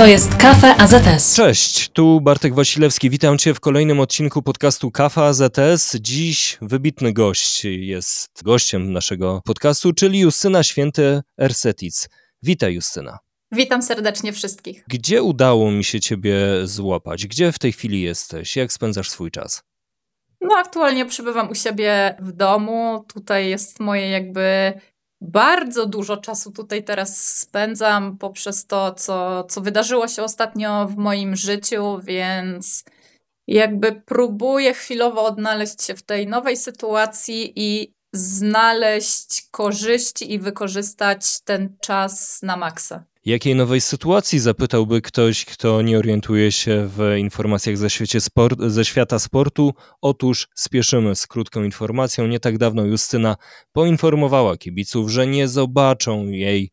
To jest Kafe AZS. Cześć, tu Bartek Wasilewski. Witam Cię w kolejnym odcinku podcastu Kafa AZS. Dziś wybitny gość jest gościem naszego podcastu, czyli Justyna Święty Ersetic. Witaj Justyna. Witam serdecznie wszystkich. Gdzie udało mi się Ciebie złapać? Gdzie w tej chwili jesteś? Jak spędzasz swój czas? No, aktualnie przybywam u siebie w domu. Tutaj jest moje jakby bardzo dużo czasu tutaj teraz spędzam poprzez to, co, co wydarzyło się ostatnio w moim życiu, więc jakby próbuję chwilowo odnaleźć się w tej nowej sytuacji i znaleźć korzyści i wykorzystać ten czas na maksa. Jakiej nowej sytuacji zapytałby ktoś, kto nie orientuje się w informacjach ze, sport, ze świata sportu? Otóż spieszymy z krótką informacją. Nie tak dawno Justyna poinformowała kibiców, że nie zobaczą jej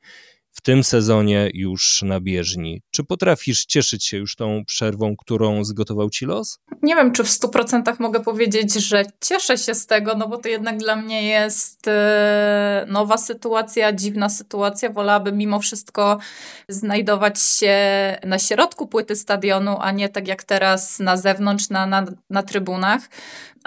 w tym sezonie już na bieżni. Czy potrafisz cieszyć się już tą przerwą, którą zgotował ci los? Nie wiem, czy w 100% mogę powiedzieć, że cieszę się z tego, no bo to jednak dla mnie jest e, nowa sytuacja, dziwna sytuacja. Wolałabym mimo wszystko znajdować się na środku płyty stadionu, a nie tak jak teraz na zewnątrz, na, na, na trybunach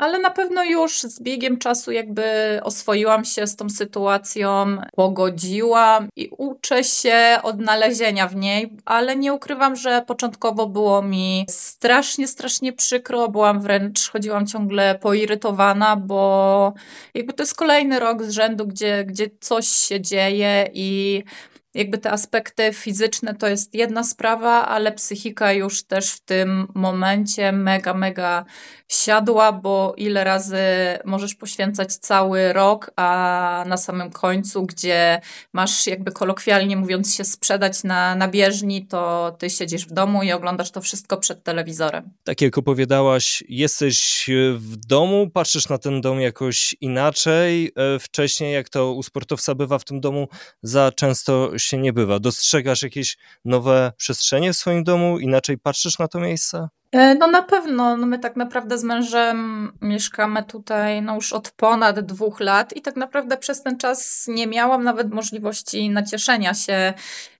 ale na pewno już z biegiem czasu jakby oswoiłam się z tą sytuacją, pogodziłam i uczę się odnalezienia w niej, ale nie ukrywam, że początkowo było mi strasznie, strasznie przykro, byłam wręcz, chodziłam ciągle poirytowana, bo jakby to jest kolejny rok z rzędu, gdzie, gdzie coś się dzieje i jakby te aspekty fizyczne to jest jedna sprawa, ale psychika już też w tym momencie mega, mega siadła, bo ile razy możesz poświęcać cały rok, a na samym końcu, gdzie masz jakby kolokwialnie mówiąc się sprzedać na, na bieżni, to ty siedzisz w domu i oglądasz to wszystko przed telewizorem. Tak jak opowiadałaś, jesteś w domu, patrzysz na ten dom jakoś inaczej. E, wcześniej, jak to u sportowca bywa w tym domu, za często się nie bywa. Dostrzegasz jakieś nowe przestrzenie w swoim domu? Inaczej patrzysz na to miejsce? E, no na pewno, no my tak naprawdę z mężem mieszkamy tutaj no już od ponad dwóch lat i tak naprawdę przez ten czas nie miałam nawet możliwości nacieszenia się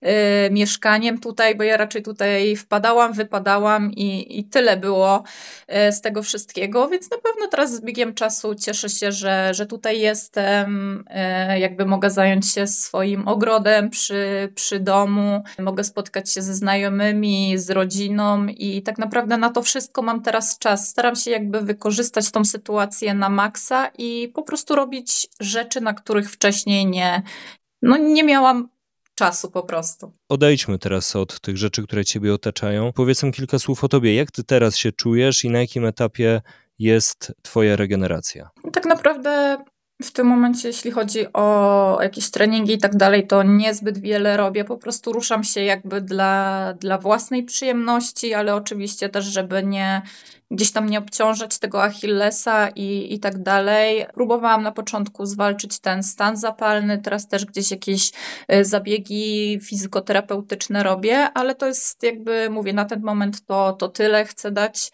y, mieszkaniem tutaj, bo ja raczej tutaj wpadałam, wypadałam i, i tyle było y, z tego wszystkiego, więc na pewno teraz z biegiem czasu cieszę się, że, że tutaj jestem, y, jakby mogę zająć się swoim ogrodem przy, przy domu, mogę spotkać się ze znajomymi, z rodziną i tak naprawdę na to wszystko mam teraz czas. Staram się jakby wykorzystać tą sytuację na maksa i po prostu robić rzeczy, na których wcześniej nie, no nie miałam czasu po prostu. Odejdźmy teraz od tych rzeczy, które ciebie otaczają. Powiedzmy kilka słów o tobie. Jak ty teraz się czujesz i na jakim etapie jest twoja regeneracja? Tak naprawdę w tym momencie, jeśli chodzi o jakieś treningi i tak dalej, to niezbyt wiele robię. Po prostu ruszam się jakby dla, dla własnej przyjemności, ale oczywiście też, żeby nie gdzieś tam nie obciążać tego Achillesa i, i tak dalej. Próbowałam na początku zwalczyć ten stan zapalny, teraz też gdzieś jakieś y, zabiegi fizykoterapeutyczne robię, ale to jest jakby, mówię, na ten moment to, to tyle. Chcę dać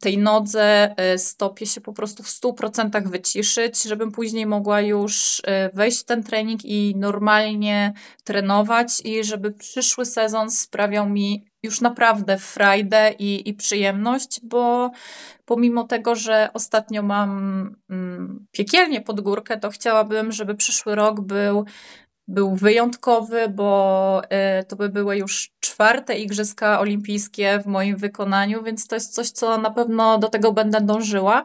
tej nodze, e, stopie się po prostu w 100% wyciszyć, żebym później mogła już e, wejść w ten trening i normalnie trenować i żeby przyszły sezon sprawiał mi już naprawdę frajdę i, i przyjemność, bo pomimo tego, że ostatnio mam mm, piekielnie pod górkę, to chciałabym, żeby przyszły rok był był wyjątkowy, bo y, to by były już czwarte Igrzyska Olimpijskie w moim wykonaniu, więc to jest coś, co na pewno do tego będę dążyła.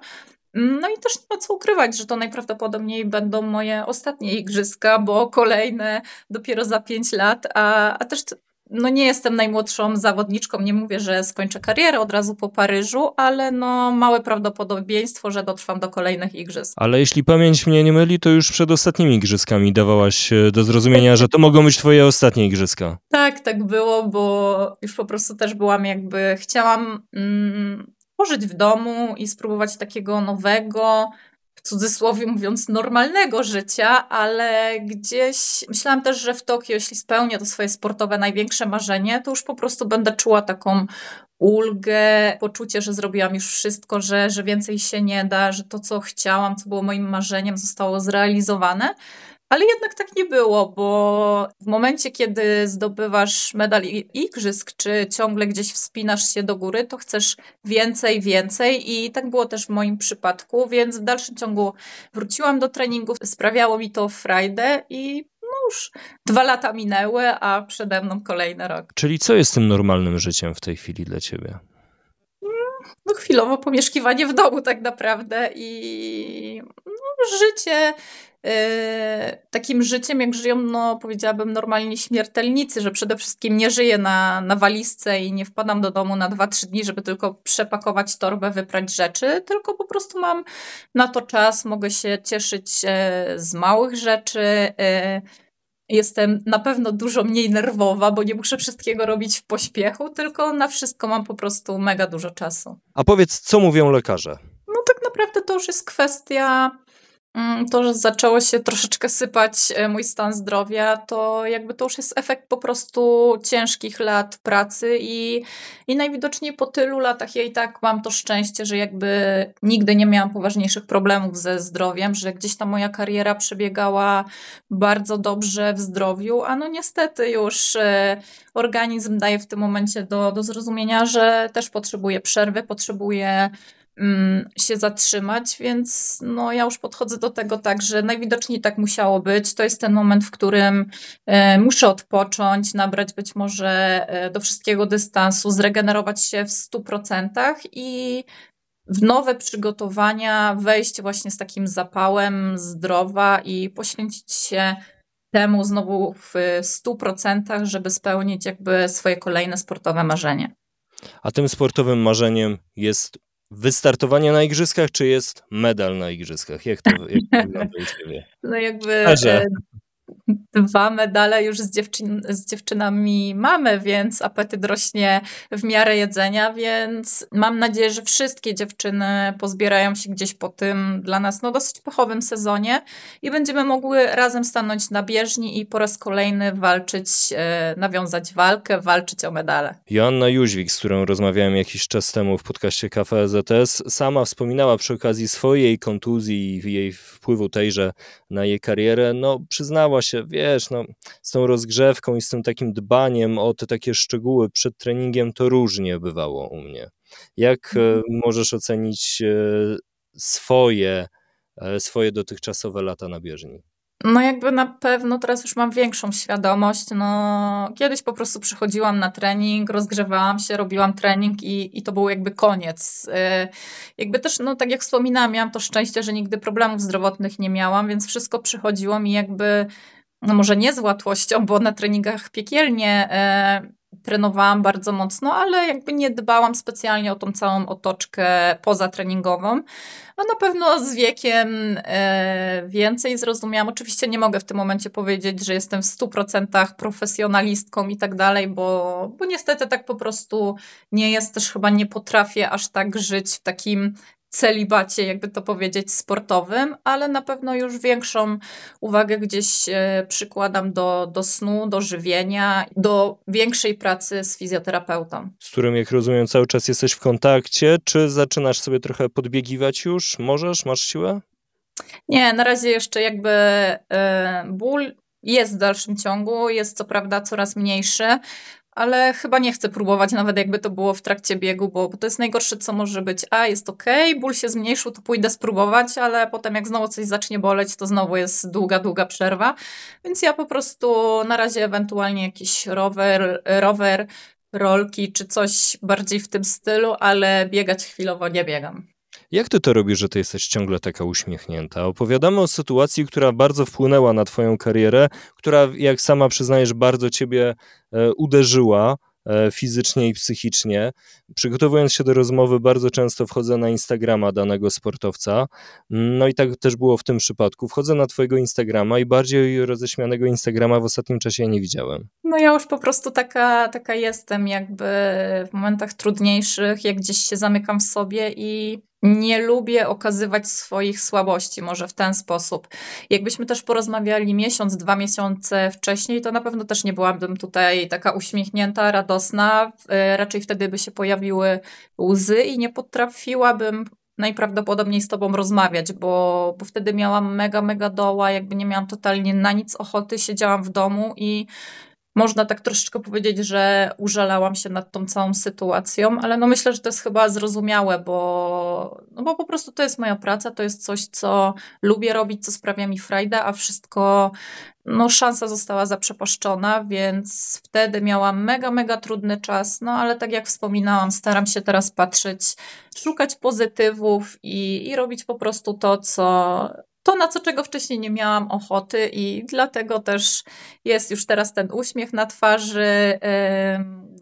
No i też nie ma co ukrywać, że to najprawdopodobniej będą moje ostatnie igrzyska, bo kolejne dopiero za pięć lat, a, a też no nie jestem najmłodszą zawodniczką, nie mówię, że skończę karierę od razu po Paryżu, ale no małe prawdopodobieństwo, że dotrwam do kolejnych igrzysk. Ale jeśli pamięć mnie nie myli, to już przed ostatnimi igrzyskami dawałaś do zrozumienia, że to mogą być twoje ostatnie igrzyska. Tak, tak było, bo już po prostu też byłam jakby, chciałam mm, pożyć w domu i spróbować takiego nowego, w cudzysłowie mówiąc, normalnego życia, ale gdzieś myślałam też, że w Tokio, jeśli spełnię to swoje sportowe największe marzenie, to już po prostu będę czuła taką ulgę, poczucie, że zrobiłam już wszystko, że, że więcej się nie da, że to, co chciałam, co było moim marzeniem, zostało zrealizowane. Ale jednak tak nie było, bo w momencie, kiedy zdobywasz medal igrzysk, czy ciągle gdzieś wspinasz się do góry, to chcesz więcej, więcej i tak było też w moim przypadku, więc w dalszym ciągu wróciłam do treningów, sprawiało mi to frajdę i no już dwa lata minęły, a przede mną kolejny rok. Czyli co jest tym normalnym życiem w tej chwili dla ciebie? no, chwilowo pomieszkiwanie w domu tak naprawdę i no, życie yy, takim życiem, jak żyją, no powiedziałabym, normalni śmiertelnicy, że przede wszystkim nie żyję na, na walizce i nie wpadam do domu na 2-3 dni, żeby tylko przepakować torbę, wyprać rzeczy, tylko po prostu mam na to czas, mogę się cieszyć yy, z małych rzeczy, yy, Jestem na pewno dużo mniej nerwowa, bo nie muszę wszystkiego robić w pośpiechu, tylko na wszystko mam po prostu mega dużo czasu. A powiedz, co mówią lekarze? No tak naprawdę to już jest kwestia to, że zaczęło się troszeczkę sypać e, mój stan zdrowia, to jakby to już jest efekt po prostu ciężkich lat pracy i, i najwidoczniej po tylu latach ja i tak mam to szczęście, że jakby nigdy nie miałam poważniejszych problemów ze zdrowiem, że gdzieś ta moja kariera przebiegała bardzo dobrze w zdrowiu, a no niestety już e, organizm daje w tym momencie do, do zrozumienia, że też potrzebuje przerwy, potrzebuje Mm, się zatrzymać, więc no, ja już podchodzę do tego tak, że najwidoczniej tak musiało być. To jest ten moment, w którym e, muszę odpocząć, nabrać być może e, do wszystkiego dystansu, zregenerować się w 100% i w nowe przygotowania wejść właśnie z takim zapałem zdrowa i poświęcić się temu znowu w 100%, żeby spełnić jakby swoje kolejne sportowe marzenie. A tym sportowym marzeniem jest wystartowanie na igrzyskach, czy jest medal na igrzyskach? Jak to, jak to wygląda u ciebie? No jakby e, dwa medale już z, dziewczyn, z dziewczynami mamy, więc apetyt rośnie w miarę jedzenia, więc mam nadzieję, że wszystkie dziewczyny pozbierają się gdzieś po tym dla nas no, dosyć pechowym sezonie i będziemy mogły razem stanąć na bieżni i po raz kolejny walczyć, e, nawiązać walkę, walczyć o medale. Joanna Jóźwik, z którą rozmawiałem jakiś czas temu w podcaście Kafe ZS, sama wspominała przy okazji swojej kontuzji i jej wpływu tejże na jej karierę, no przyznała się, wiesz, no, z tą rozgrzewką i z tym takim dbaniem o te takie szczegóły przed treningiem to różnie bywało u mnie. Jak e, mhm. możesz ocenić e, swoje, e, swoje dotychczasowe lata na bieżni? No jakby na pewno teraz już mam większą świadomość. No, kiedyś po prostu przychodziłam na trening, rozgrzewałam się, robiłam trening i, i to był jakby koniec. Jakby też, no tak jak wspominałam, miałam to szczęście, że nigdy problemów zdrowotnych nie miałam, więc wszystko przychodziło mi jakby no może nie z łatwością, bo na treningach piekielnie e, trenowałam bardzo mocno, ale jakby nie dbałam specjalnie o tą całą otoczkę pozatreningową. A na pewno z wiekiem e, więcej zrozumiałam. Oczywiście nie mogę w tym momencie powiedzieć, że jestem w 100% profesjonalistką i tak dalej, bo, bo niestety tak po prostu nie jest. Też chyba nie potrafię aż tak żyć w takim celibacie, jakby to powiedzieć, sportowym, ale na pewno już większą uwagę gdzieś e, przykładam do, do snu, do żywienia, do większej pracy z fizjoterapeutą. Z którym, jak rozumiem, cały czas jesteś w kontakcie, czy zaczynasz sobie trochę podbiegiwać już? Możesz? Masz siłę? Nie, na razie jeszcze jakby e, ból jest w dalszym ciągu, jest co prawda coraz mniejszy, ale chyba nie chcę próbować, nawet jakby to było w trakcie biegu, bo, bo to jest najgorsze, co może być. A, jest ok, ból się zmniejszył, to pójdę spróbować, ale potem jak znowu coś zacznie boleć, to znowu jest długa, długa przerwa. Więc ja po prostu na razie ewentualnie jakiś rower, rower rolki czy coś bardziej w tym stylu, ale biegać chwilowo nie biegam. Jak ty to robisz, że ty jesteś ciągle taka uśmiechnięta? Opowiadamy o sytuacji, która bardzo wpłynęła na twoją karierę, która, jak sama przyznajesz, bardzo ciebie e, uderzyła e, fizycznie i psychicznie. Przygotowując się do rozmowy, bardzo często wchodzę na Instagrama danego sportowca. No i tak też było w tym przypadku. Wchodzę na Twojego Instagrama i bardziej roześmianego Instagrama w ostatnim czasie nie widziałem. No ja już po prostu taka, taka jestem, jakby w momentach trudniejszych, jak gdzieś się zamykam w sobie i nie lubię okazywać swoich słabości, może w ten sposób. Jakbyśmy też porozmawiali miesiąc, dwa miesiące wcześniej, to na pewno też nie byłabym tutaj taka uśmiechnięta, radosna. E, raczej wtedy by się pojawiły łzy i nie potrafiłabym najprawdopodobniej z tobą rozmawiać, bo, bo wtedy miałam mega, mega doła, jakby nie miałam totalnie na nic ochoty, siedziałam w domu i można tak troszeczkę powiedzieć, że użalałam się nad tą całą sytuacją, ale no myślę, że to jest chyba zrozumiałe, bo, no bo po prostu to jest moja praca, to jest coś, co lubię robić, co sprawia mi frajdę, a wszystko, no szansa została zaprzepaszczona, więc wtedy miałam mega, mega trudny czas, no ale tak jak wspominałam, staram się teraz patrzeć, szukać pozytywów i, i robić po prostu to, co, to, na co czego wcześniej nie miałam ochoty, i dlatego też jest już teraz ten uśmiech na twarzy,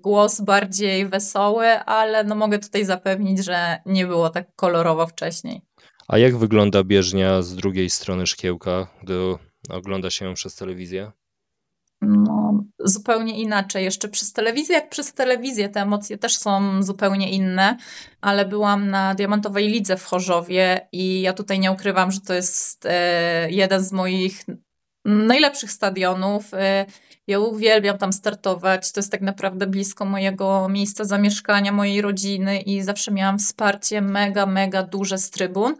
głos bardziej wesoły, ale no mogę tutaj zapewnić, że nie było tak kolorowo wcześniej. A jak wygląda bieżnia z drugiej strony szkiełka, gdy ogląda się ją przez telewizję? Zupełnie inaczej. Jeszcze przez telewizję, jak przez telewizję, te emocje też są zupełnie inne, ale byłam na Diamantowej Lidze w Chorzowie i ja tutaj nie ukrywam, że to jest e, jeden z moich najlepszych stadionów. E, ja uwielbiam tam startować. To jest tak naprawdę blisko mojego miejsca zamieszkania, mojej rodziny i zawsze miałam wsparcie mega, mega duże z trybun.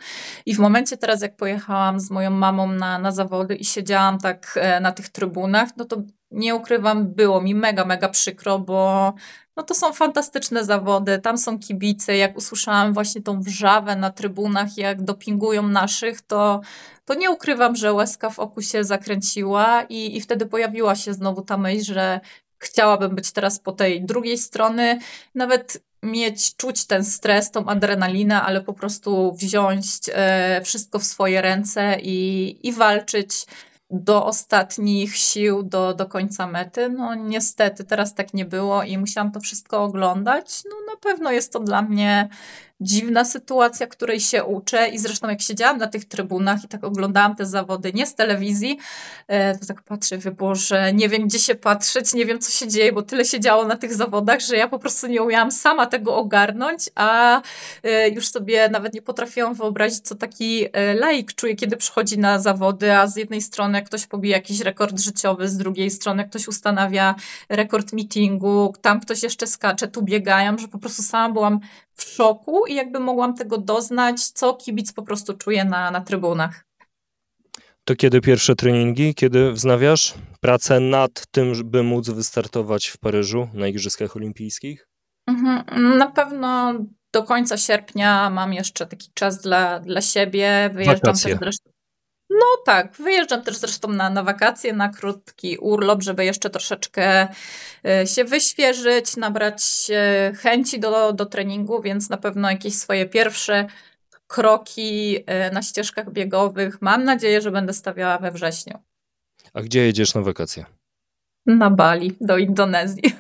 I w momencie teraz, jak pojechałam z moją mamą na, na zawody i siedziałam tak e, na tych trybunach, no to nie ukrywam, było mi mega, mega przykro, bo no to są fantastyczne zawody, tam są kibice. Jak usłyszałam właśnie tą wrzawę na trybunach, jak dopingują naszych, to, to nie ukrywam, że łezka w oku się zakręciła i, i wtedy pojawiła się znowu ta myśl, że chciałabym być teraz po tej drugiej strony, nawet mieć, czuć ten stres, tą adrenalinę, ale po prostu wziąć e, wszystko w swoje ręce i, i walczyć do ostatnich sił, do, do końca mety. No niestety teraz tak nie było i musiałam to wszystko oglądać. No na pewno jest to dla mnie dziwna sytuacja, której się uczę i zresztą jak siedziałam na tych trybunach i tak oglądałam te zawody, nie z telewizji, e, to tak patrzę, Boże, nie wiem gdzie się patrzeć, nie wiem co się dzieje, bo tyle się działo na tych zawodach, że ja po prostu nie umiałam sama tego ogarnąć, a e, już sobie nawet nie potrafiłam wyobrazić, co taki e, laik czuje, kiedy przychodzi na zawody, a z jednej strony ktoś pobije jakiś rekord życiowy, z drugiej strony ktoś ustanawia rekord meetingu, tam ktoś jeszcze skacze, tu biegają, że po prostu sama byłam w szoku i jakby mogłam tego doznać, co kibic po prostu czuje na, na trybunach. To kiedy pierwsze treningi, kiedy wznawiasz pracę nad tym, by móc wystartować w Paryżu na Igrzyskach Olimpijskich? Mhm, na pewno do końca sierpnia mam jeszcze taki czas dla, dla siebie. Wyjeżdżam Wakacje. też. No tak, wyjeżdżam też zresztą na, na wakacje, na krótki urlop, żeby jeszcze troszeczkę e, się wyświeżyć, nabrać chęci do, do treningu, więc na pewno jakieś swoje pierwsze kroki e, na ścieżkach biegowych mam nadzieję, że będę stawiała we wrześniu. A gdzie jedziesz na wakacje? Na Bali, do Indonezji.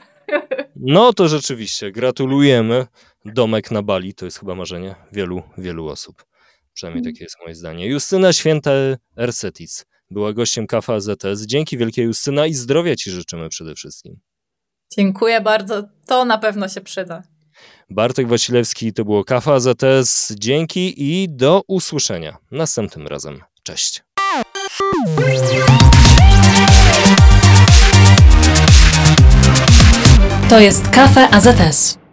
No to rzeczywiście, gratulujemy. Domek na Bali to jest chyba marzenie wielu, wielu osób. Przynajmniej mhm. takie jest moje zdanie. Justyna Święta Ersetic była gościem Kafa AZS. Dzięki wielkie Justyna i zdrowia Ci życzymy przede wszystkim. Dziękuję bardzo. To na pewno się przyda. Bartek Wasilewski to było Kafa AZS. Dzięki i do usłyszenia następnym razem. Cześć. To jest Kafe AZS.